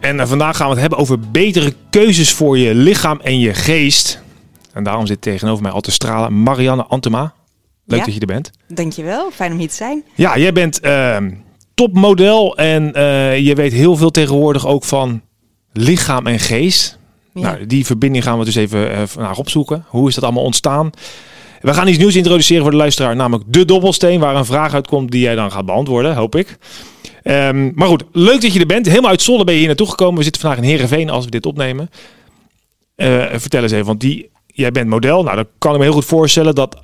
en eh, vandaag gaan we het hebben over betere keuzes voor je lichaam en je geest. En daarom zit tegenover mij al te stralen Marianne Antema. Leuk Ja. dat je er bent. Dankjewel, fijn om hier te zijn. Ja, jij bent ehm, topmodel en eh, je weet heel veel tegenwoordig ook van lichaam en geest. Ja. Nou, die verbinding gaan we dus even eh, vandaag opzoeken. Hoe is dat allemaal ontstaan? We gaan iets nieuws introduceren voor de luisteraar, namelijk de dobbelsteen, waar een vraag uitkomt die jij dan gaat beantwoorden, hoop ik. Ehm, maar goed, leuk dat je er bent. Helemaal uit Zwolle ben je hier naartoe gekomen. We zitten vandaag in Heerenveen als we dit opnemen. Eh, vertel eens even, want die, jij bent model. Nou, dan kan ik me heel goed voorstellen dat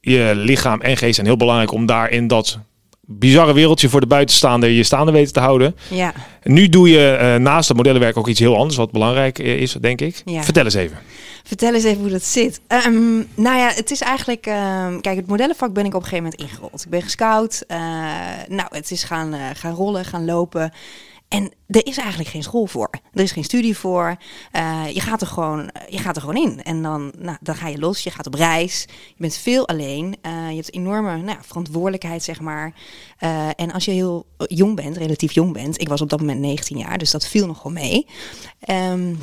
je lichaam en geest zijn heel belangrijk om daar in dat bizarre wereldje voor de buitenstaander je staande weten te houden. Ja, Nu doe je eh, naast het modellenwerk ook iets heel anders, wat belangrijk eh, is, denk ik. Ja. Vertel eens even. Vertel eens even hoe dat zit. Ehm, nou ja, het is eigenlijk... ehm, kijk, het modellenvak ben ik op een gegeven moment ingerold. Ik ben gescout. eh, nou, het is gaan, eh, gaan rollen, gaan lopen. En er is eigenlijk geen school voor. Er is geen studie voor. Eh, je, gaat er gewoon, je gaat er gewoon in. En dan, nou, dan ga je los. Je gaat op reis. Je bent veel alleen. Je hebt enorme nou, verantwoordelijkheid, zeg maar. En als je heel jong bent, relatief jong bent. Ik was op dat moment 19 jaar, dus dat viel nog wel mee. Ehm,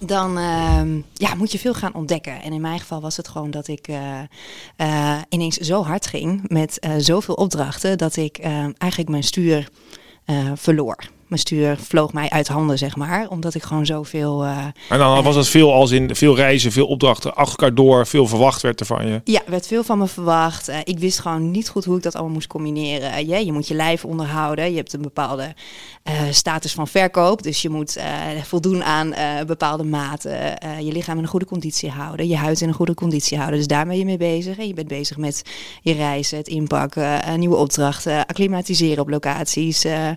dan ehm, ja, moet je veel gaan ontdekken. En in mijn geval was het gewoon dat ik eh, eh, ineens zo hard ging met eh, zoveel opdrachten dat ik eh, eigenlijk mijn stuur verloor. Mijn stuur vloog mij uit handen, zeg maar, omdat ik gewoon zoveel. eh, En dan was het veel als in veel reizen, veel opdrachten achter elkaar door, veel verwacht werd er van je. Ja, er werd veel van me verwacht. Eh, ik wist gewoon niet goed hoe ik dat allemaal moest combineren. Eh, ja, je moet je lijf onderhouden. Je hebt een bepaalde eh, status van verkoop. Dus je moet eh, voldoen aan eh, bepaalde maten. Eh, je lichaam in een goede conditie houden. Je huid in een goede conditie houden. Dus daar ben je mee bezig. En je bent bezig met je reizen, het inpakken, eh, nieuwe opdrachten, acclimatiseren op locaties. Eh,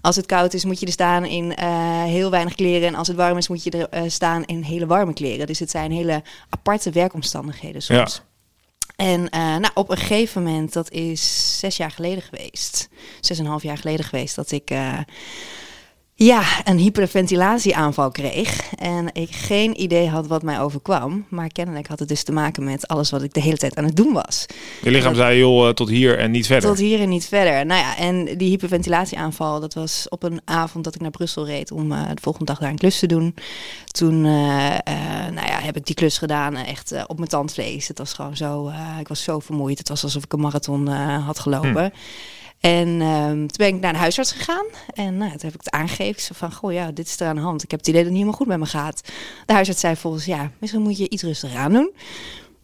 als het koud is, moet je er staan in eh, heel weinig kleren. En als het warm is, moet je er eh, staan in hele warme kleren. Dus het zijn hele aparte werkomstandigheden soms. En eh, nou, op een gegeven moment, dat is zes jaar geleden geweest, zes en een half jaar geleden geweest, dat ik ja, een hyperventilatieaanval kreeg. En ik geen idee had wat mij overkwam. Maar kennelijk had het dus te maken met alles wat ik de hele tijd aan het doen was. Je lichaam Dat- zei, joh, eh, tot hier en niet verder. Tot hier en niet verder. Nou ja, en die hyperventilatieaanval, dat was op een avond dat ik naar Brussel reed om eh, de volgende dag daar een klus te doen. Toen eh, nou ja, heb ik die klus gedaan, echt op mijn tandvlees. Het was gewoon zo, ik was zo vermoeid. Het was alsof ik een marathon had gelopen. En ehm, toen ben ik naar de huisarts gegaan. En nou, toen heb ik het aangegeven. Van, goh ja, dit is er aan de hand. Ik heb het idee dat het niet helemaal goed met me gaat. De huisarts zei volgens, ja, misschien moet je iets rustiger aan doen.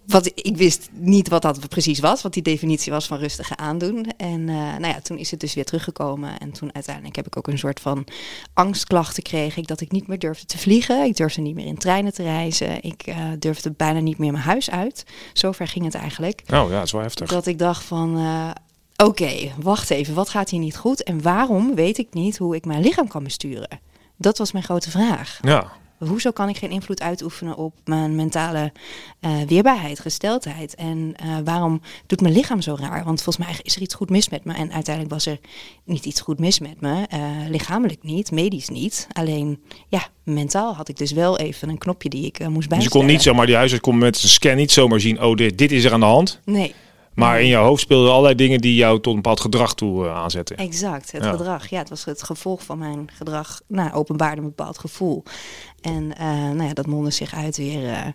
Wat ik wist niet wat dat precies was, wat die definitie was van rustige aandoen. En eh, nou ja, toen is het dus weer teruggekomen. En toen uiteindelijk heb ik ook een soort van angstklachten kreeg ik dat ik niet meer durfde te vliegen. Ik durfde niet meer in treinen te reizen. Ik eh, durfde bijna niet meer mijn huis uit. Zover ging het eigenlijk. Oh ja, wel heftig. Dat ik dacht van, eh, oké, wacht even, wat gaat hier niet goed? En waarom weet ik niet hoe ik mijn lichaam kan besturen? Dat was mijn grote vraag. Ja, Hoezo kan ik geen invloed uitoefenen op mijn mentale eh, weerbaarheid, gesteldheid? En eh, waarom doet mijn lichaam zo raar? Want volgens mij is er iets goed mis met me. En uiteindelijk was er niet iets goed mis met me. eh, lichamelijk niet, medisch niet. Alleen, ja, mentaal had ik dus wel even een knopje die ik moest dus je bijstellen. kon niet zomaar, die huisarts kon met zijn scan niet zomaar zien, oh, dit, dit is er aan de hand. Nee, Maar in jouw hoofd speelden allerlei dingen die jou tot een bepaald gedrag toe eh, aanzetten. Exact, het Ja. gedrag. Ja, het was het gevolg van mijn gedrag. Nou, openbaarde een bepaald gevoel. En eh, nou ja, dat mondde zich uit weer eh,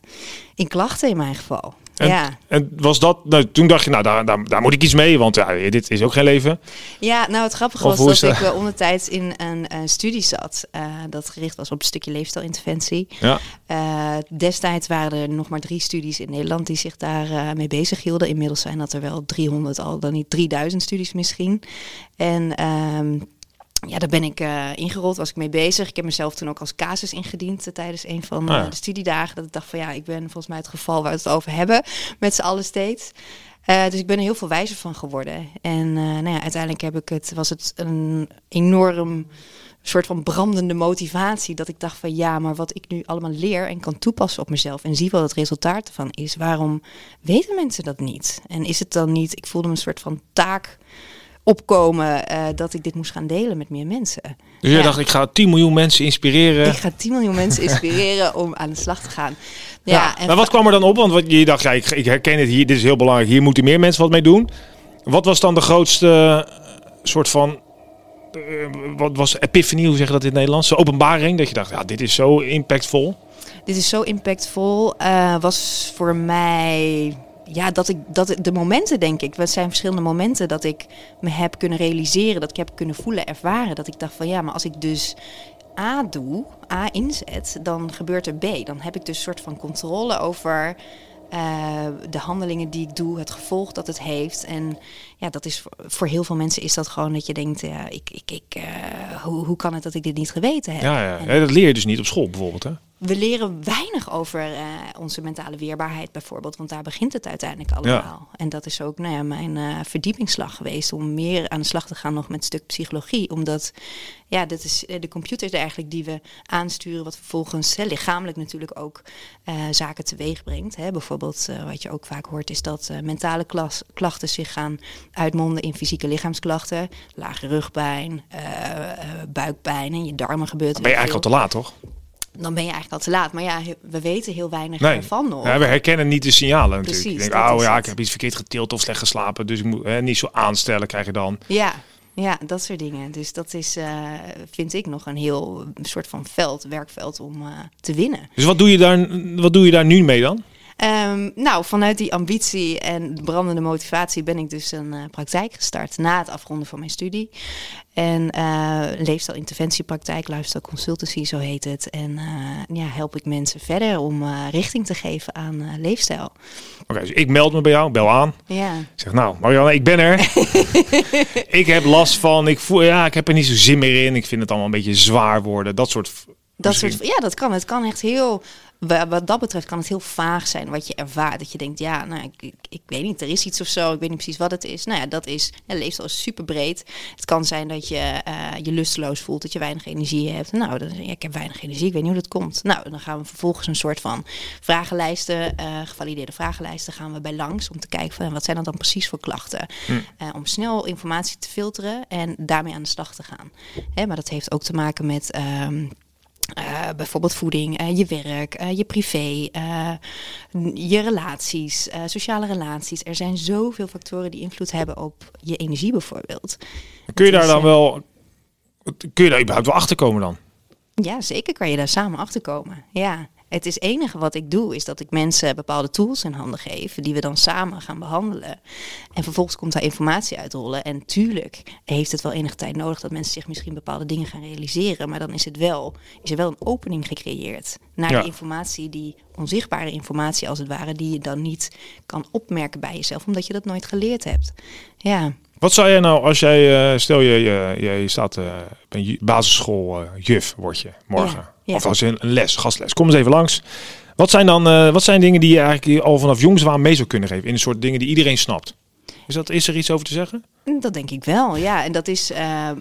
in klachten in mijn geval. En, ja. en was dat, nou, toen dacht je, nou, daar, daar, daar moet ik iets mee, want ja, dit is ook geen leven. ja, nou het grappige Of was dat ik uh, ondertijds in een, eh, studie zat. eh, dat gericht was op een stukje leefstijlinterventie. Ja. Eh, destijds waren er nog maar drie studies in Nederland die zich daar eh, mee bezig hielden. Inmiddels zijn dat er wel 300, al dan niet 3000 studies misschien. En ehm, ja, daar ben ik eh, ingerold, was ik mee bezig. Ik heb mezelf toen ook als casus ingediend eh, tijdens een van Ah, eh, de studiedagen. Dat ik dacht van ja, ik ben volgens mij het geval waar we het over hebben met z'n allen steeds. Dus ik ben er heel veel wijzer van geworden. En nou ja, uiteindelijk heb ik het, was het een enorm soort van brandende motivatie. Dat ik dacht van ja, maar wat ik nu allemaal leer en kan toepassen op mezelf en zie wat het resultaat ervan is. Waarom weten mensen dat niet? En is het dan niet, ik voelde me een soort van taak opkomen uh, dat ik dit moest gaan delen met meer mensen. Dus jij dacht, ik ga 10 miljoen mensen inspireren. Ik ga 10 miljoen mensen inspireren om aan de slag te gaan. Ja, ja en maar wat kwam er dan op? Want wat, je dacht, ja, ik, ik herken het hier, dit is heel belangrijk. Hier moeten meer mensen wat mee doen. Wat was dan de grootste soort van uh, wat was epiphany, hoe zeg je dat in het Nederlands? De openbaring, dat je dacht, ja, dit is zo impactvol. Dit is zo impactvol. Uh, was voor mij ja, dat ik dat de momenten denk ik, het zijn verschillende momenten dat ik me heb kunnen realiseren, dat ik heb kunnen voelen, ervaren. Dat ik dacht van ja, maar als ik dus A doe, A inzet, dan gebeurt er B. Dan heb ik dus een soort van controle over uh, de handelingen die ik doe, het gevolg dat het heeft. En ja, dat is voor, heel veel mensen is dat gewoon dat je denkt, ja, ik, ik, ik, uh, hoe, hoe kan het dat ik dit niet geweten heb? Ja, ja. ja dat leer je dus niet op school bijvoorbeeld, hè? We leren weinig over uh, onze mentale weerbaarheid bijvoorbeeld, want daar begint het uiteindelijk allemaal. Ja. En dat is ook nou ja, mijn uh, verdiepingsslag geweest om meer aan de slag te gaan nog met een stuk psychologie, omdat ja, dat is de computer eigenlijk die we aansturen, wat vervolgens hè, lichamelijk natuurlijk ook uh, zaken teweeg brengt. Hè. Bijvoorbeeld wat je ook vaak hoort is dat mentale klachten zich gaan uitmonden in fysieke lichaamsklachten, lage rugpijn, buikpijn en je darmen gebeurt. Dan ben je eigenlijk al te laat, toch? Dan ben je eigenlijk al te laat. Maar ja, we weten heel weinig nee. ervan nog. Ja, we herkennen niet de signalen natuurlijk. Precies, je denkt, oh ja, ik heb iets verkeerd getild of slecht geslapen. Dus ik moet hè, niet zo aanstellen, krijg je dan. Ja, ja, dat soort dingen. Dus dat is, uh, vind ik, nog een heel soort van veld, werkveld om uh, te winnen. Dus wat doe je daar, wat doe je daar nu mee dan? Um, nou, vanuit die ambitie en brandende motivatie ben ik dus een uh, praktijk gestart na het afronden van mijn studie. En uh, leefstijlinterventiepraktijk, lifestyle consultancy, zo heet het. En uh, ja, help ik mensen verder om richting te geven aan leefstijl. Oké, okay, dus ik meld me bij jou, bel aan. Ja. Ik zeg, nou, Marianne, ik ben er. ik heb last van, ik voel, ja, ik heb er niet zo zin meer in. Ik vind het allemaal een beetje zwaar worden. Dat soort dat soort, ja, dat kan. Het kan echt heel wat dat betreft kan het heel vaag zijn wat je ervaart. Dat je denkt, ja, nou, ik, ik, ik, weet niet, er is iets of zo. Ik weet niet precies wat het is. Nou ja, dat is, ja, leefstijl is super breed. Het kan zijn dat je uh, je lusteloos voelt, dat je weinig energie hebt. Nou, dan, ja, ik heb weinig energie, ik weet niet hoe dat komt. Nou, dan gaan we vervolgens een soort van vragenlijsten, uh, gevalideerde vragenlijsten, gaan we bij langs om te kijken van wat zijn dat dan precies voor klachten. Hm. Uh, om snel informatie te filteren en daarmee aan de slag te gaan. Hè, maar dat heeft ook te maken met... Um, uh, bijvoorbeeld voeding, uh, je werk, uh, je privé, je relaties, sociale relaties. Er zijn zoveel factoren die invloed hebben op je energie bijvoorbeeld. Kun je daar dan wel, kun je daar überhaupt wel achter komen dan? Ja, zeker kan je daar samen achter komen. Ja. Het is enige wat ik doe, is dat ik mensen bepaalde tools in handen geef, die we dan samen gaan behandelen. En vervolgens komt daar informatie uitrollen. En tuurlijk heeft het wel enige tijd nodig dat mensen zich misschien bepaalde dingen gaan realiseren. Maar dan is, het wel, is er wel een opening gecreëerd naar de informatie, die onzichtbare informatie als het ware, die je dan niet kan opmerken bij jezelf, omdat je dat nooit geleerd hebt. Ja. Wat zou jij nou als jij, uh, stel je, je, je staat uh, een basisschool uh, juf word je morgen. Ja. Of als een, een les, gastles. Kom eens even langs. Wat zijn dan wat zijn dingen die je eigenlijk al vanaf jongs aan mee zou kunnen geven? In een soort dingen die iedereen snapt. Is, dat, is er iets over te zeggen? Dat denk ik wel, ja. En dat is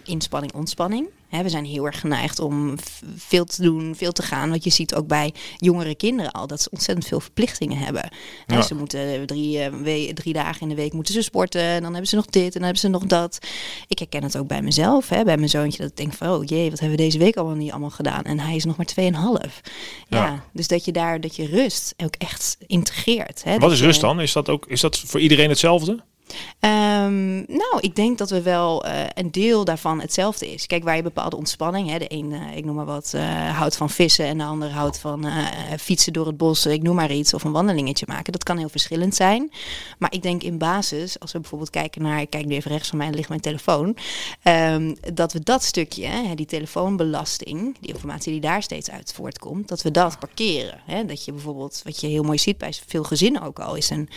inspanning, ontspanning we zijn heel erg geneigd om veel te doen, veel te gaan. Want je ziet ook bij jongere kinderen al dat ze ontzettend veel verplichtingen hebben. Ja. Ze moeten drie, uh, drie dagen in de week moeten ze sporten. En dan hebben ze nog dit en dan hebben ze nog dat. Ik herken het ook bij mezelf, hè, bij mijn zoontje. Dat ik denk van, oh jee, wat hebben we deze week allemaal niet allemaal gedaan? En hij is nog maar 2,5. Ja. ja. dus dat je daar, dat je rust ook echt integreert. Hè, wat is rust dan? Is dat, ook, is dat voor iedereen hetzelfde? Um, nou, ik denk dat we wel uh, een deel daarvan hetzelfde is. Kijk, waar je bepaalde ontspanning, hè, de een, uh, ik noem maar wat, uh, houdt van vissen en de ander houdt van fietsen door het bos, ik noem maar iets, of een wandelingetje maken. Dat kan heel verschillend zijn. Maar ik denk in basis, als we bijvoorbeeld kijken naar, ik kijk nu even rechts van mij, ligt mijn telefoon, um, dat we dat stukje, hè, die telefoonbelasting, die informatie die daar steeds uit voortkomt, dat we dat parkeren. Hè. Dat je bijvoorbeeld, wat je heel mooi ziet bij veel gezinnen ook al, is een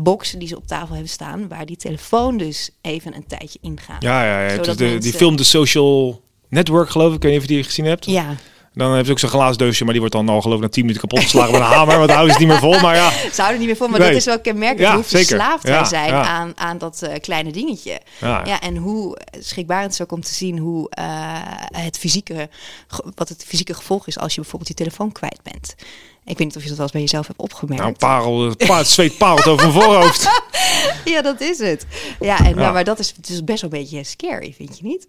box die ze op tafel hebben staan waar die telefoon dus even een tijdje ingaat. Ja, ja, ja. De, die film de Social Network geloof ik, ik weet niet of je die gezien hebt. Ja. Dan heb je ook zo'n glazen doosje, maar die wordt dan al geloof ik na 10 minuten kapot geslagen met een hamer. Want houden ze het niet meer vol. Maar ja, Ze houden niet meer voor, maar Nee. dat is wel kenmerkend Ja, hoe verslaafd wij Ja, zijn ja. Aan, aan dat eh, kleine dingetje. ja. Ja, en hoe schrikbarend is ook om te zien hoe eh, het fysieke, wat het fysieke gevolg is als je bijvoorbeeld je telefoon kwijt bent. Ik weet niet of je dat wel eens bij jezelf hebt opgemerkt. Nou, parel, pa, het zweet parelt over mijn voorhoofd. Ja, dat is het. Ja, en, Ja. Maar, maar dat is dus best wel een beetje scary, vind je niet?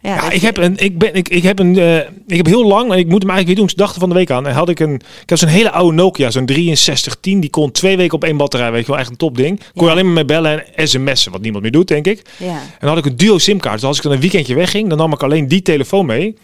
Ja, ik je- heb een, ik ben, ik, ik heb een, eh, ik heb heel lang, en ik moet hem eigenlijk weer doen, ik dacht van de week aan, en had ik een, ik had zo'n hele oude Nokia, zo'n 6310, die kon twee weken op één batterij, weet je wel, echt een topding. Kon je alleen maar mee bellen en sms'en, wat niemand meer doet, denk ik. Ja, En dan had ik een duo simkaart, dus als ik dan een weekendje wegging, dan nam ik alleen die telefoon mee.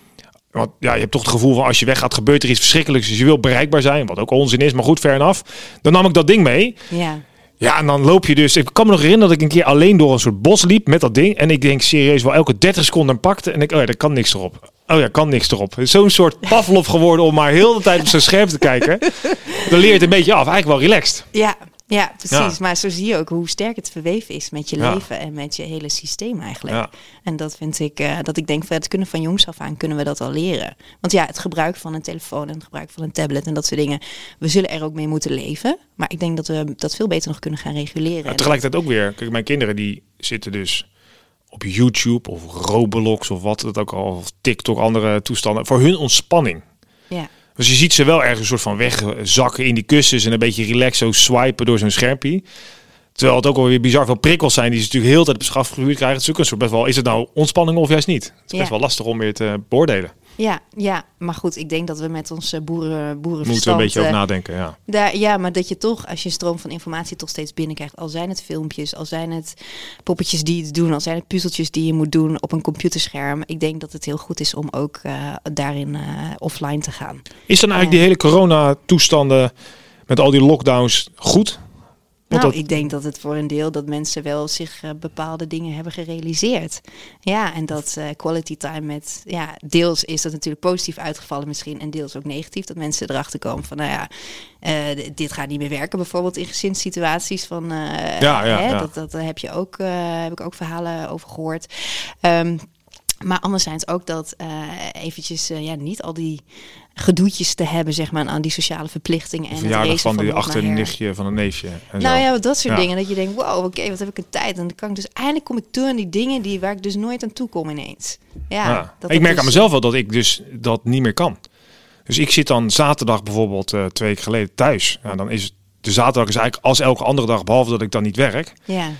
Want ja, je hebt toch het gevoel van als je weggaat gebeurt er iets verschrikkelijks, dus je wil bereikbaar zijn, wat ook onzin is, maar goed, ver af. Dan nam ik dat ding mee. ja. Ja, en dan loop je dus. Ik kan me nog herinneren dat ik een keer alleen door een soort bos liep met dat ding. En ik denk serieus wel elke 30 seconden pakte. En ik, oh ja, er kan niks erop. Oh ja, kan niks erop. Het is Zo'n soort Pavlov geworden om maar heel de tijd op zijn scherm te kijken. Dan leer je het een beetje af. Eigenlijk wel relaxed. Ja, ja, precies. Ja. Maar zo zie je ook hoe sterk het verweven is met je Ja. leven en met je hele systeem eigenlijk. Ja. En dat vind ik, eh, dat ik denk, van, het kunnen van jongs af aan kunnen we dat al leren. Want ja, het gebruik van een telefoon en het gebruik van een tablet en dat soort dingen, we zullen er ook mee moeten leven. Maar ik denk dat we dat veel beter nog kunnen gaan reguleren. Maar tegelijkertijd ook weer. Kijk, mijn kinderen die zitten dus op YouTube of Roblox of wat het ook al. Of TikTok, andere toestanden. Voor hun ontspanning. Dus je ziet ze wel ergens een soort van wegzakken in die kussens en een beetje relaxed zo swipen door zo'n schermpje. Terwijl het ook alweer bizar veel prikkels zijn die ze natuurlijk heel tijd op zich afgevuurd krijgen. Het is ook een soort best wel, is het nou ontspanning of juist niet? Het is best Ja. wel lastig om weer te beoordelen. Ja, ja, maar goed, ik denk dat we met onze boeren, boerenverstand... Moeten een beetje over eh, nadenken, ja. Daar, ja, maar dat je toch, als je een stroom van informatie toch steeds binnenkrijgt, al zijn het filmpjes, al zijn het poppetjes die je doen, al zijn het puzzeltjes die je moet doen op een computerscherm. Ik denk dat het heel goed is om ook eh, daarin eh, offline te gaan. Is dan eigenlijk die hele corona-toestanden met al die lockdowns goed? Want nou, dat- ik denk dat het voor een deel dat mensen wel zich eh, bepaalde dingen hebben gerealiseerd. Ja, en dat eh, quality time met, ja, deels is dat natuurlijk positief uitgevallen misschien en deels ook negatief. Dat mensen erachter komen van, nou ja, eh, dit gaat niet meer werken. Bijvoorbeeld in gezinssituaties van, Ja, ja, hè, ja. Dat, dat heb je ook, heb ik ook verhalen over gehoord. Ehm, maar anderzijds ook dat eh, eventjes eh, ja, niet al die gedoetjes te hebben, zeg maar, aan die sociale verplichtingen en Verjaardag racen van die achternichtje van een neefje. En Nou zo. ja, dat soort Ja. dingen. Dat je denkt, wow, oké, wat heb ik een tijd. En dan kan ik dus eindelijk kom ik toe aan die dingen die, waar ik dus nooit aan toe kom ineens. Ja, Ja. dat ik merk dus- aan mezelf wel dat ik dus dat niet meer kan. Dus ik zit dan zaterdag bijvoorbeeld eh, twee weken geleden thuis. Ja, dan is de zaterdag is eigenlijk als elke andere dag, behalve dat ik dan niet werk. Ja,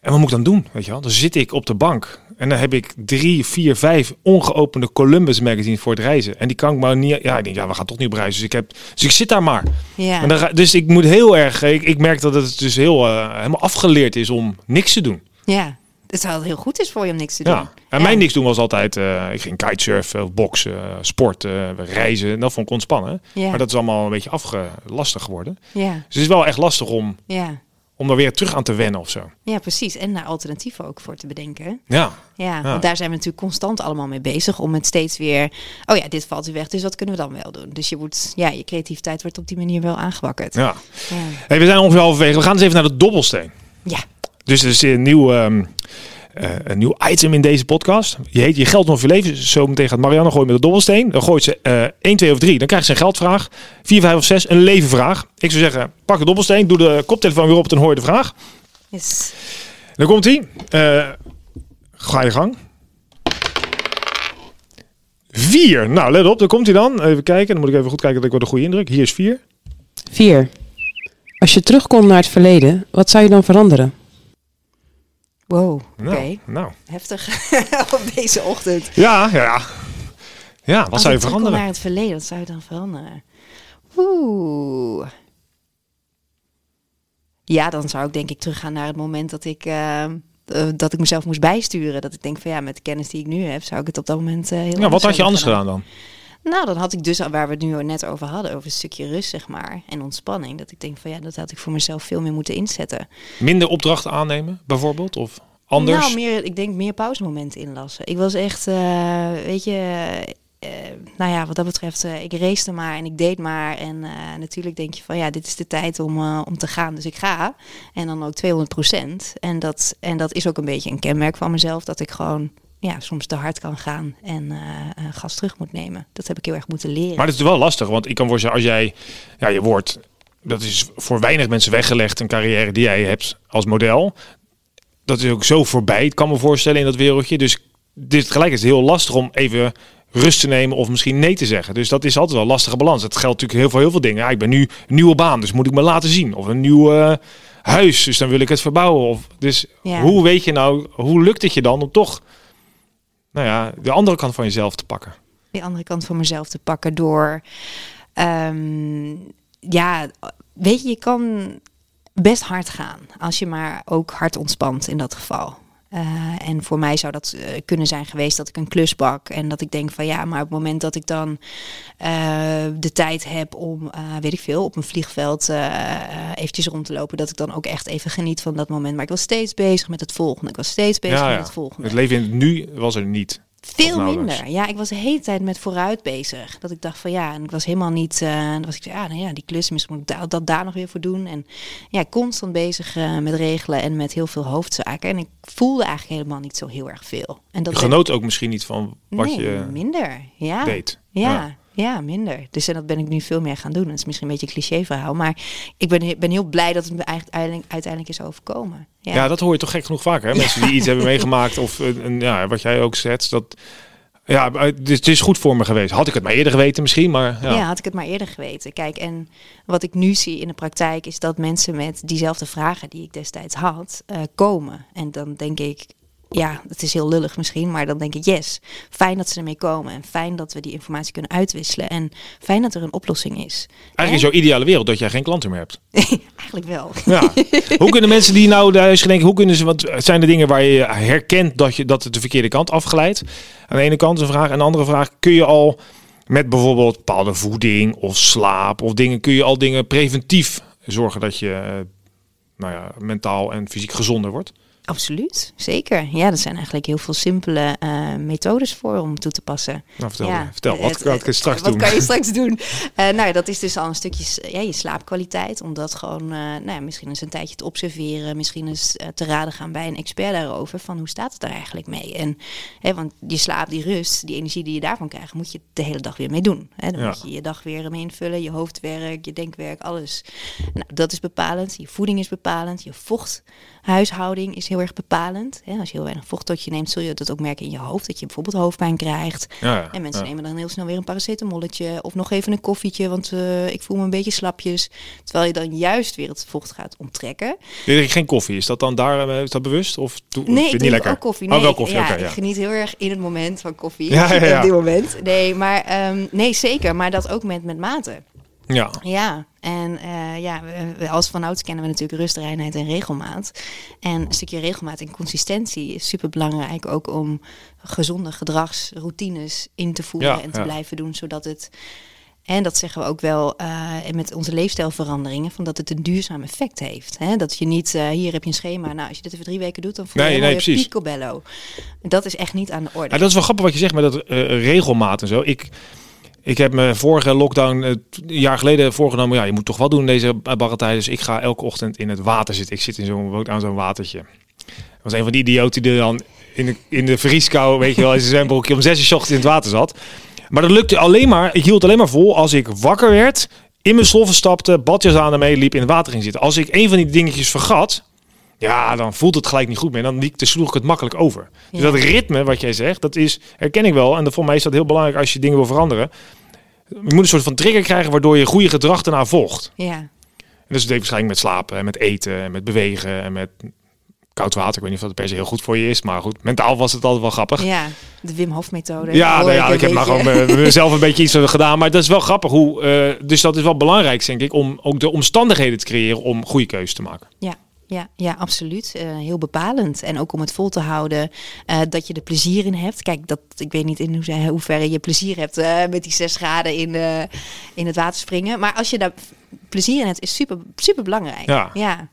En wat moet ik dan doen? Weet je wel? Dan zit ik op de bank en dan heb ik drie, vier, vijf ongeopende Columbus magazines voor het reizen. En die kan ik maar niet. Ja, ik denk, ja, we gaan toch niet op reis. Dus ik heb, dus ik zit daar maar. ja. En dan, ga- dus ik moet heel erg. Ik, ik merk dat het dus heel eh, helemaal afgeleerd is om niks te doen. ja. Het zou heel goed is voor je om niks te doen. Ja. En mijn niks doen was altijd. eh, ik ging kitesurfen, of boksen, sporten, reizen. En dat vond ik ontspannen. Ja, Maar dat is allemaal een beetje afge lastig geworden. ja, Dus het is wel echt lastig om, ja. Om er weer terug aan te wennen of zo. ja, precies. En daar alternatieven ook voor te bedenken. Ja. Ja, want daar zijn we natuurlijk constant allemaal mee bezig om het steeds weer. Oh ja, dit valt weer weg, dus wat kunnen we dan wel doen? Dus je moet, ja, je creativiteit wordt op die manier wel aangewakkerd. ja. Ja, Hey, we zijn ongeveer halverwege. We gaan eens even naar de dobbelsteen. ja. Dus er is een nieuw, ehm, eh, een nieuw item in deze podcast. Je heet Je geld nog je leven. Zo meteen gaat Marianne gooien met de dobbelsteen. Dan gooit ze eh 1, 2 of 3. Dan krijgt ze een geldvraag. 4, 5 of 6. Een levenvraag. Ik zou zeggen, pak de dobbelsteen. Doe de koptelefoon weer op. Dan hoor je de vraag. Yes. Dan komt hij. ga je gang. 4. Nou, let op. Daar komt hij dan. Even kijken. Dan moet ik even goed kijken dat ik wat een goede indruk. Hier is 4. 4. Als je terugkomt naar het verleden, wat zou je dan veranderen? Wow, oké. Nou, nou. Heftig op deze ochtend. Ja, ja, ja. Wat Als zou je veranderen? naar het verleden, wat zou je dan veranderen? Oeh. Ja, dan zou ik denk ik teruggaan naar het moment dat ik, eh, eh, dat ik mezelf moest bijsturen. Dat ik denk van ja, met de kennis die ik nu heb, zou ik het op dat moment eh heel Ja, wat had je anders gedaan dan? Nou, dan had ik dus, waar we het nu net over hadden, over een stukje rust, zeg maar, en ontspanning. Dat ik denk van ja, dat had ik voor mezelf veel meer moeten inzetten. Minder opdrachten aannemen, bijvoorbeeld? Of anders? Nou, meer, ik denk meer pauzemomenten inlassen. Ik was echt, eh, weet je, eh, nou ja, wat dat betreft, eh, ik race maar en ik deed maar. En natuurlijk denk je van ja, dit is de tijd om, om te gaan. Dus ik ga. En dan ook 200 procent. En dat, en dat is ook een beetje een kenmerk van mezelf, dat ik gewoon ja, soms te hard kan gaan en eh, eh, gas terug moet nemen. Dat heb ik heel erg moeten leren. Maar het is wel lastig, want ik kan voorstellen als jij, ja, je wordt, dat is voor weinig mensen weggelegd, een carrière die jij hebt als model. Dat is ook zo voorbij, ik kan me voorstellen in dat wereldje. Dus dit gelijk is het heel lastig om even rust te nemen of misschien nee te zeggen. Dus dat is altijd wel een lastige balans. Het geldt natuurlijk heel veel, heel veel dingen. Ja, ik ben nu een nieuwe baan, dus moet ik me laten zien. Of een nieuw eh, huis, dus dan wil ik het verbouwen. Of, dus Ja. hoe weet je nou, hoe lukt het je dan om toch, nou ja, de andere kant van jezelf te pakken? die andere kant van mezelf te pakken door. ehm, ja, weet je, je kan best hard gaan als je maar ook hard ontspant in dat geval. Eh, en voor mij zou dat eh, kunnen zijn geweest dat ik een klus bak en dat ik denk van ja, maar op het moment dat ik dan eh, de tijd heb om, weet ik veel, op een vliegveld eventjes rond te lopen, dat ik dan ook echt even geniet van dat moment. Maar ik was steeds bezig met het volgende. Ik was steeds bezig Ja, met ja. het volgende. Het leven in het nu was er niet. Veel minder. Ja, ik was de hele tijd met vooruit bezig. Dat ik dacht van ja, en ik was helemaal niet. eh dan was ik ja, nou ja, die klus, misschien moet ik da- dat daar nog weer voor doen. En ja, constant bezig eh, met regelen en met heel veel hoofdzaken. En ik voelde eigenlijk helemaal niet zo heel erg veel. En dat Je genoot ook misschien niet van wat nee, je minder. Ja. deed. Ja, ja, minder. Dus en dat ben ik nu veel meer gaan doen. Dat is misschien een beetje een cliché verhaal, maar ik ben, ben heel blij dat het me eigenlijk uiteindelijk, uiteindelijk is overkomen. Ja, Ja. dat hoor je toch gek genoeg vaker. Hè? Mensen die iets hebben meegemaakt of een, een- ja, wat jij ook zet. Dat, ja, het is, het is goed voor me geweest. Had ik het maar eerder geweten misschien, maar ja. Ja. had ik het maar eerder geweten. Kijk, en wat ik nu zie in de praktijk is dat mensen met diezelfde vragen die ik destijds had, eh, komen. En dan denk ik, ja, het is heel lullig misschien, maar dan denk ik, yes, fijn dat ze ermee komen. En fijn dat we die informatie kunnen uitwisselen. En fijn dat er een oplossing is. Eigenlijk is jouw ideale wereld dat jij geen klanten meer hebt. Eigenlijk wel. Ja. hoe kunnen mensen die nou thuis denken, hoe kunnen ze, want het zijn de dingen waar je herkent dat, je, dat het de verkeerde kant afglijdt. Aan de ene kant een vraag. En de andere vraag, kun je al met bijvoorbeeld bepaalde voeding of slaap of dingen, kun je al dingen preventief zorgen dat je eh, nou ja, mentaal en fysiek gezonder wordt? Absoluut, zeker. Ja, er zijn eigenlijk heel veel simpele eh, methodes voor om toe te passen. Nou, vertel, Ja, vertel wat, het- wat kan je straks wat doen? kan je straks doen? Eh, nou dat is dus al een stukje ja, je slaapkwaliteit. Om dat gewoon, eh, nou ja, misschien eens een tijdje te observeren. Misschien eens eh, te raden gaan bij een expert daarover. Van hoe staat het er eigenlijk mee? En, hè, want je slaap, die rust, die energie die je daarvan krijgt, moet je de hele dag weer mee doen. Hè? Dan moet je je dag weer mee invullen. Je hoofdwerk, je denkwerk, alles. Nou, dat is bepalend. Je voeding is bepalend. Je vochthuishouding is heel erg bepalend. Hè? Als je heel weinig vocht tot je neemt, zul je dat ook merken in je hoofd. Dat je bijvoorbeeld hoofdpijn krijgt. Ja, En mensen ja. nemen dan heel snel weer een paracetamolletje of nog even een koffietje, want eh, ik voel me een beetje slapjes. Terwijl je dan juist weer het vocht gaat onttrekken. Je drinkt geen koffie, is dat dan daar, eh, is dat bewust? Of doe, Nee, ik niet lekker? ook koffie. Oh, Nee, wel koffie, ja, ik geniet heel erg in het moment van koffie. Ja, ja, ja. Op dit moment. Nee, maar ehm, nee, zeker. Maar dat ook met, met mate. Ja, Ja, en eh, ja, als vanouds kennen we natuurlijk rust, reinheid en regelmaat. En een stukje regelmaat en consistentie is super belangrijk ook om gezonde gedragsroutines in te voeren Ja, en te ja. blijven doen, zodat het. En dat zeggen we ook wel en met onze leefstijlveranderingen, van dat het een duurzaam effect heeft. Hè? Dat je niet, eh, hier heb je een schema, nou als je dit even drie weken doet, dan voel je Nee, nee, precies. picobello. Dat is echt niet aan de orde. Ja, dat is wel grappig wat je zegt met dat regelmaat en zo. Ik, ik heb me vorige lockdown eh, een jaar geleden voorgenomen. Ja, je moet toch wat doen deze barre tijd. Dus ik ga elke ochtend in het water zitten. Ik zit in zo'n aan zo'n watertje. Dat was een van die idioten die dan in de, in de vrieskou, weet je wel, in zijn zwembroekje om zes uur 's ochtends in het water zat. Maar dat lukte alleen maar, ik hield alleen maar vol als ik wakker werd, in mijn sloffen stapte, badjas aan en meeliep, in het water ging zitten. Als ik een van die dingetjes vergat, ja, dan voelt het gelijk niet goed meer. Dan dan sloeg ik het makkelijk over. Dus dat ritme wat jij zegt, dat is, herken ik wel. En voor mij is dat heel belangrijk als je dingen wil veranderen. Je moet een soort van trigger krijgen waardoor je goede gedrag daarna volgt. Ja, En dat is het waarschijnlijk met slapen en met eten en met bewegen en met koud water. Ik weet niet of dat per se heel goed voor je is, maar goed, mentaal was het altijd wel grappig. ja, de Wim Hof methode. Ja, nou ja ik heb maar gewoon eh, mezelf een beetje iets gedaan. Maar dat is wel grappig hoe. eh, dus dat is wel belangrijk, denk ik, om ook de omstandigheden te creëren om goede keuzes te maken. Ja, ja, ja, absoluut. Eh, heel bepalend. En ook om het vol te houden, eh, dat je er plezier in hebt. Kijk, dat, ik weet niet in hoeverre, hoeverre je plezier hebt eh, met die zes graden in, in het water springen. Maar als je daar plezier in hebt, is super, super belangrijk. Ja. ja,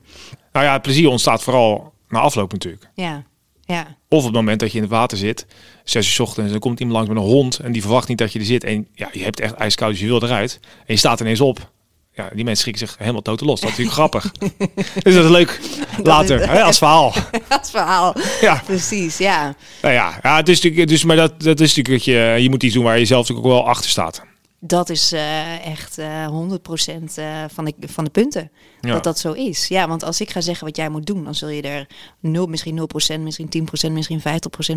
Nou ja, plezier ontstaat vooral na afloop natuurlijk. ja. ja. Of op het moment dat je in het water zit, zes uur 's ochtends, dan komt iemand langs met een hond en die verwacht niet dat je er zit. En ja, je hebt echt ijskoud, dus je wil eruit. En je staat ineens op. ja, die mensen schrikken zich helemaal totaal los. Dat is natuurlijk grappig. Dus dat is leuk later, hè, als verhaal. Dat verhaal. Ja, Precies, ja. nou ja, ja het is natuurlijk, dus, maar dat, dat is natuurlijk dat je, je moet iets doen waar je zelf natuurlijk ook wel achter staat. Dat is eh, echt eh 100% eh, van, de, van de punten. Ja. Dat dat zo is. Ja, want als ik ga zeggen wat jij moet doen, dan zul je er 0, misschien 0%, misschien 10%, misschien 50%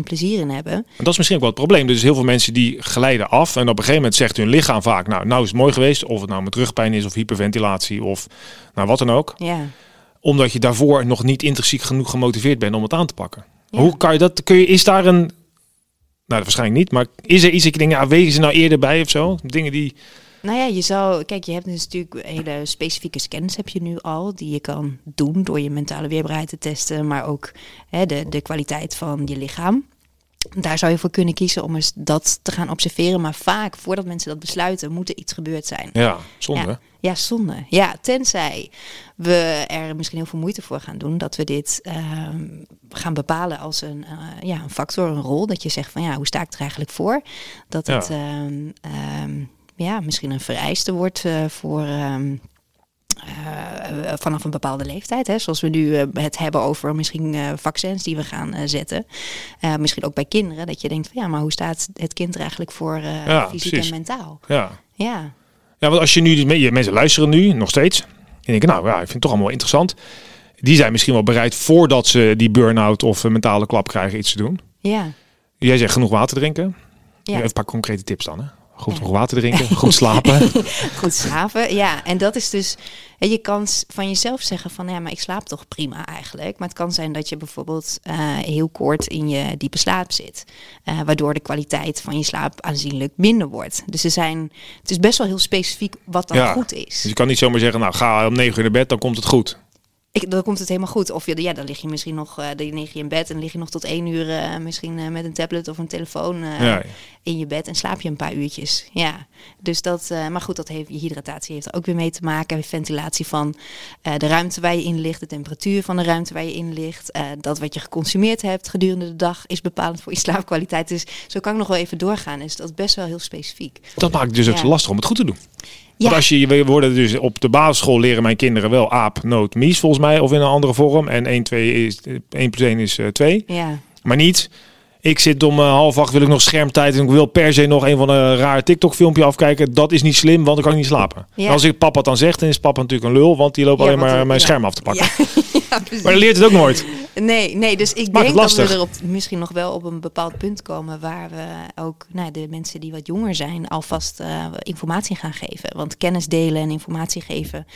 plezier in hebben. En dat is misschien ook wel het probleem. Dus heel veel mensen die glijden af. En op een gegeven moment zegt hun lichaam vaak, nou, nou is het mooi geweest. Of het nou met rugpijn is of hyperventilatie of nou wat dan ook. Ja. Omdat je daarvoor nog niet intrinsiek genoeg gemotiveerd bent om het aan te pakken. Ja. Hoe kan je dat? Kun je, is daar een. Nou, waarschijnlijk niet. Maar is er iets dat je denkt, ja, wegen ze nou eerder bij of zo? Dingen die. Nou ja, je zou, kijk, je hebt dus natuurlijk hele specifieke scans heb je nu al, die je kan doen door je mentale weerbaarheid te testen, maar ook hè, de, de kwaliteit van je lichaam. Daar zou je voor kunnen kiezen om eens dat te gaan observeren. Maar vaak, voordat mensen dat besluiten, moet er iets gebeurd zijn. Ja, zonde. Ja, ja, zonde. Ja, tenzij we er misschien heel veel moeite voor gaan doen dat we dit ehm, gaan bepalen als een, eh, ja, een factor, een rol. Dat je zegt van ja, hoe sta ik er eigenlijk voor? Dat Ja. het ehm, ehm, ja, misschien een vereiste wordt eh, voor. Eh, vanaf een bepaalde leeftijd, hè, zoals we nu eh, het hebben over misschien eh, vaccins die we gaan zetten. Misschien ook bij kinderen, dat je denkt van ja, maar hoe staat het kind er eigenlijk voor Ja, fysiek precies. en mentaal? Ja. Ja, Ja, want als je nu, je mensen luisteren nu nog steeds. En denken, nou ja, ik vind het toch allemaal interessant. Die zijn misschien wel bereid voordat ze die burn-out of mentale klap krijgen iets te doen. ja, Jij zegt genoeg water drinken. ja. Even een paar concrete tips dan. Hè? Goed Ja. water drinken, goed slapen. Goed slapen, ja. En dat is dus, je kan van jezelf zeggen van, ja, maar ik slaap toch prima eigenlijk. Maar het kan zijn dat je bijvoorbeeld eh, heel kort in je diepe slaap zit. eh, waardoor de kwaliteit van je slaap aanzienlijk minder wordt. Dus er zijn, het is best wel heel specifiek wat dan Ja. goed is. Dus je kan niet zomaar zeggen, nou ga om negen uur naar bed, dan komt het goed. Ik, dan komt het helemaal goed. Of je, ja, dan lig je misschien nog, eh dan lig je in bed en lig je nog tot één uur eh, misschien eh, met een tablet of een telefoon Ja. in je bed en slaap je een paar uurtjes. Ja, dus dat, maar goed, dat heeft, je hydratatie heeft er ook weer mee te maken. Ventilatie van de ruimte waar je in ligt, de temperatuur van de ruimte waar je in ligt. dat wat je geconsumeerd hebt gedurende de dag is bepalend voor je slaapkwaliteit. Dus zo kan ik nog wel even doorgaan. Dus dat is best wel heel specifiek. Dat maakt het dus ook Ja. zo lastig om het goed te doen. Ja. Want als je, we worden dus op de basisschool leren mijn kinderen wel aap, noot, mies volgens mij. Of in een andere vorm. En 1, 2 is, 1 plus 1 is eh, 2. Ja, Maar niet, ik zit om eh, half acht, wil ik nog schermtijd en ik wil per se nog een van een raar TikTok filmpje afkijken. Dat is niet slim, want dan kan ik niet slapen. Ja. Als ik papa het dan zegt, dan is papa natuurlijk een lul, want die loopt Ja, alleen maar eh, mijn scherm af te pakken. Maar dan leert het ook nooit. Nee, nee, dus ik denk dat we er op, misschien nog wel op een bepaald punt komen waar we ook nou, de mensen die wat jonger zijn alvast eh, informatie gaan geven. Want kennis delen en informatie geven,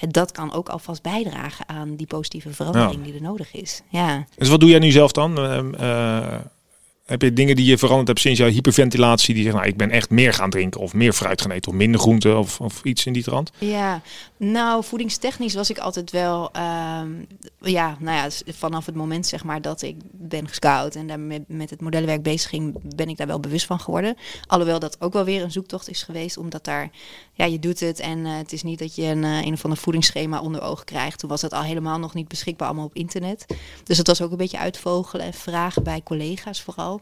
eh, dat kan ook alvast bijdragen aan die positieve verandering die er nodig is. Ja. Dus wat doe jij nu zelf dan? Eh, heb je dingen die je veranderd hebt sinds jouw hyperventilatie? Die zeggen, nou, ik ben echt meer gaan drinken of meer fruit gaan eten of minder groente of, of iets in die trant? Ja, nou, voedingstechnisch was ik altijd wel, ehm, ja, nou ja, vanaf het moment zeg maar dat ik ben gescout en daar met, het modellenwerk bezig ging, ben ik daar wel bewust van geworden. Alhoewel dat ook wel weer een zoektocht is geweest, omdat daar, ja, je doet het en eh, het is niet dat je een, eh, een of ander voedingsschema onder ogen krijgt. Toen was het al helemaal nog niet beschikbaar allemaal op internet. Dus het was ook een beetje uitvogelen en vragen bij collega's vooral.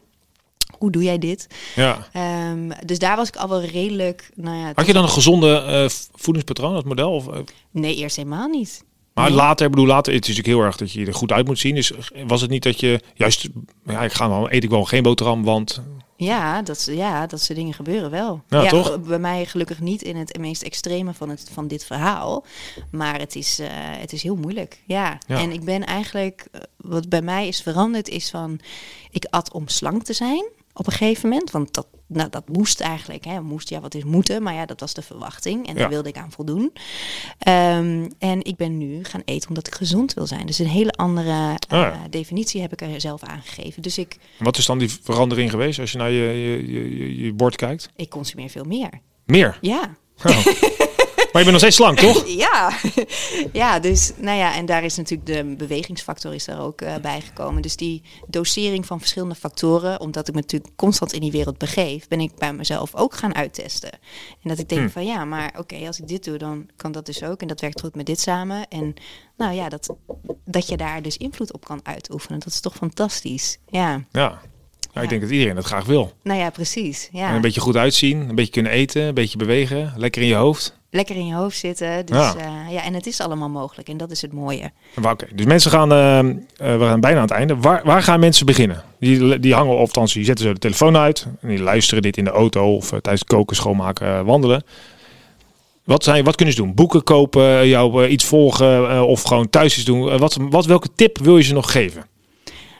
Hoe doe jij dit? Ja. Ehm, dus daar was ik al wel redelijk, nou ja, Had je dan een gezonde eh, voedingspatroon, dat model? Of, eh, nee, eerst helemaal niet. maar Nee. later, ik bedoel, later, het is natuurlijk heel erg dat je er goed uit moet zien. Dus was het niet dat je juist, ja, ik ga dan eet ik wel geen boterham, want Ja, dat, ja, dat soort dingen gebeuren wel. Ja, toch? ge- Bij mij gelukkig niet in het meest extreme van, het, van dit verhaal. Maar het is, eh, het is heel moeilijk. Ja. Ja. En ik ben eigenlijk, eh, wat bij mij is veranderd, is van ik at om slank te zijn op een gegeven moment. Want dat, nou, dat moest eigenlijk. Hè. Moest, ja, wat is moeten? Maar ja, dat was de verwachting. En Ja. daar wilde ik aan voldoen. Ehm, en ik ben nu gaan eten omdat ik gezond wil zijn. Dus een hele andere eh, Ah, ja. definitie heb ik er zelf aangegeven. Dus ik, wat is dan die verandering geweest als je naar je, je, je, je, je bord kijkt? ik consumeer veel meer. Meer. Ja. Oh. maar je bent nog steeds slank, toch? Ja, ja, dus nou ja, en daar is natuurlijk de bewegingsfactor is daar ook eh, bijgekomen. Dus die dosering van verschillende factoren, omdat ik me natuurlijk constant in die wereld begeef, ben ik bij mezelf ook gaan uittesten. En dat ik denk Hmm. van ja, maar oké, als ik dit doe, dan kan dat dus ook. En dat werkt goed met dit samen. En nou ja, dat, dat je daar dus invloed op kan uitoefenen, dat is toch fantastisch. Ja, Ja. Ja, ik denk dat iedereen dat graag wil. nou ja, precies. Ja. En een beetje goed uitzien, een beetje kunnen eten, een beetje bewegen, lekker in je hoofd. Lekker in je hoofd zitten. Dus, Ja. ja. ja, en het is allemaal mogelijk. En dat is het mooie. Oké, dus mensen gaan, eh, eh, we gaan bijna aan het einde. Waar, waar gaan mensen beginnen? Die, die hangen, of althans, die zetten zo de telefoon uit. En die luisteren dit in de auto of eh, tijdens koken, schoonmaken, eh, wandelen. Wat, zijn, wat kunnen ze doen? Boeken kopen, jou eh, iets volgen eh, of gewoon thuis iets doen? Eh, wat, wat, welke tip wil je ze nog geven?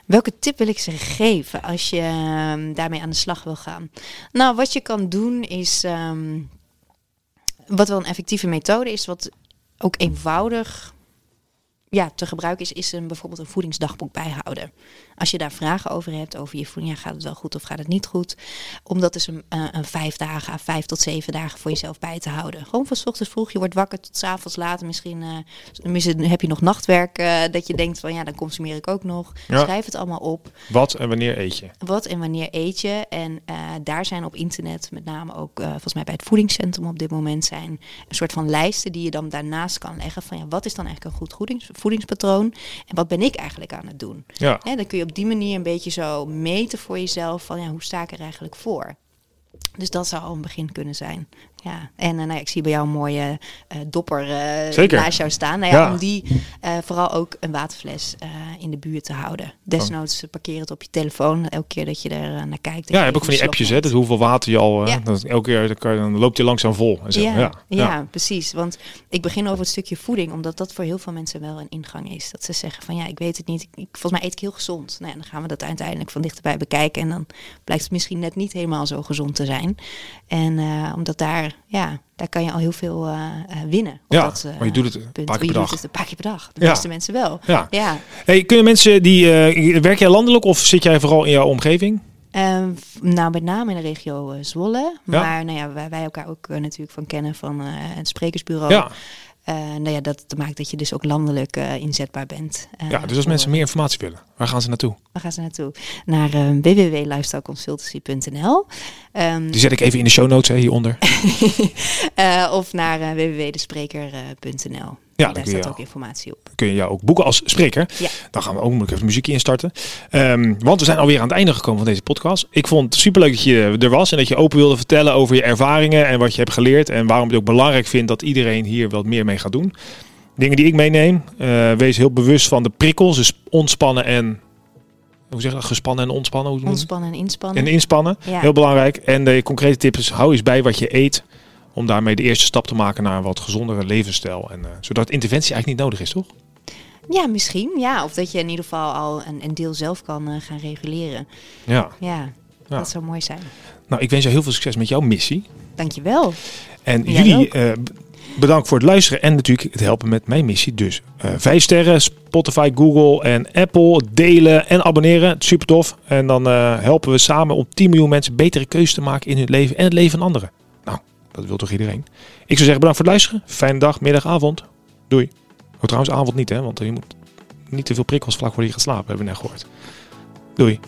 Welke tip wil ik ze geven als je ehm, daarmee aan de slag wil gaan? Nou, wat je kan doen is, ehm, wat wel een effectieve methode is, wat ook eenvoudig ja, te gebruiken is, is een, bijvoorbeeld een voedingsdagboek bijhouden. Als je daar vragen over hebt, over je voeding, ja, gaat het wel goed of gaat het niet goed? Om dat dus een, eh, een vijf dagen, vijf tot zeven dagen voor jezelf bij te houden. Gewoon van 's ochtends vroeg, je wordt wakker tot 's avonds laat. Misschien, eh, misschien heb je nog nachtwerk, eh, dat je denkt van ja, dan consumeer ik ook nog. Ja. Schrijf het allemaal op. Wat en wanneer eet je? Wat en wanneer eet je? En daar zijn op internet, met name ook volgens mij bij het voedingscentrum op dit moment, zijn een soort van lijsten die je dan daarnaast kan leggen. Van ja, wat is dan eigenlijk een goed voedings, voedingspatroon? En wat ben ik eigenlijk aan het doen? Ja, dan kun je op die manier een beetje zo meten voor jezelf van ja, hoe sta ik er eigenlijk voor? Dus dat zou al een begin kunnen zijn. Ja, en eh, nou ja, ik zie bij jou een mooie eh, dopper eh, naast jou staan. Nou ja, Ja. Om die vooral ook een waterfles in de buurt te houden. Desnoods eh, parkeer het op je telefoon. Elke keer dat je er naar kijkt. dat ja heb ook van die appjes, hè? neemt. hoeveel water je al... Ja. dat elke keer dan, kan dan loopt je langzaam vol. En zo. Ja, Ja, precies. Want ik begin over het stukje voeding, omdat dat voor heel veel mensen wel een ingang is. Dat ze zeggen van ja, ik weet het niet. Ik, ik- volgens mij eet ik heel gezond. Nou ja, dan gaan we dat uiteindelijk van dichterbij bekijken. En dan blijkt het misschien net niet helemaal zo gezond te zijn. En omdat daar, ja, daar kan je al heel veel eh, eh, winnen. Ja, dat, eh, maar je doet het een paar keer Je per dag. het een paar keer per dag. De Ja. meeste mensen wel. Ja. Ja. Hey, kunnen mensen die... eh, werk jij landelijk of zit jij vooral in jouw omgeving? Ehm, nou, met name in de regio eh, Zwolle. Ja. Maar nou ja, wij, wij elkaar ook eh, natuurlijk van kennen van eh, het sprekersbureau. Ja. Eh, nou ja, dat maakt dat je dus ook landelijk eh, inzetbaar bent. Eh, ja, dus als voor- mensen meer informatie willen, waar gaan ze naartoe? Waar gaan ze naartoe? Naar www.lifestyleconsultancy.nl Ehm, Die zet ik even in de show notes hè, hieronder. Of naar www.despreker.nl Ja, Daar staat ook informatie op. kun je jou ook boeken als spreker. Ja. Dan gaan we ook even muziekje instarten. Ehm, want we zijn alweer aan het einde gekomen van deze podcast. Ik vond het superleuk dat je er was en dat je open wilde vertellen over je ervaringen en wat je hebt geleerd. En waarom je het ook belangrijk vindt dat iedereen hier wat meer mee gaat doen. Dingen die ik meeneem. eh, wees heel bewust van de prikkels. Dus ontspannen en... Hoe zeg je dat? Gespannen en ontspannen? Hoe? Ontspannen en inspannen. En inspannen. Ja. Heel belangrijk. En de concrete tip is, hou eens bij wat je eet. Om daarmee de eerste stap te maken naar een wat gezondere levensstijl. En, eh, zodat interventie eigenlijk niet nodig is, toch? Ja, misschien. Ja, of dat je in ieder geval al een, een deel zelf kan eh, gaan reguleren. Ja. Ja, Ja. dat zou mooi zijn. Nou, ik wens jou heel veel succes met jouw missie. Dankjewel. En Jij jullie eh, bedankt voor het luisteren en natuurlijk het helpen met mijn missie. Dus eh vijf sterren, Spotify, Google en Apple. Delen en abonneren. Super tof. En dan helpen we samen om 10 miljoen mensen betere keuzes te maken in hun leven en het leven van anderen. Dat wil toch iedereen. Ik zou zeggen bedankt voor het luisteren. Fijne dag, middag, avond. Doei. Oh, trouwens avond niet hè, want je moet niet te veel prikkels vlak voor je gaat slapen, hebben we net gehoord. Doei.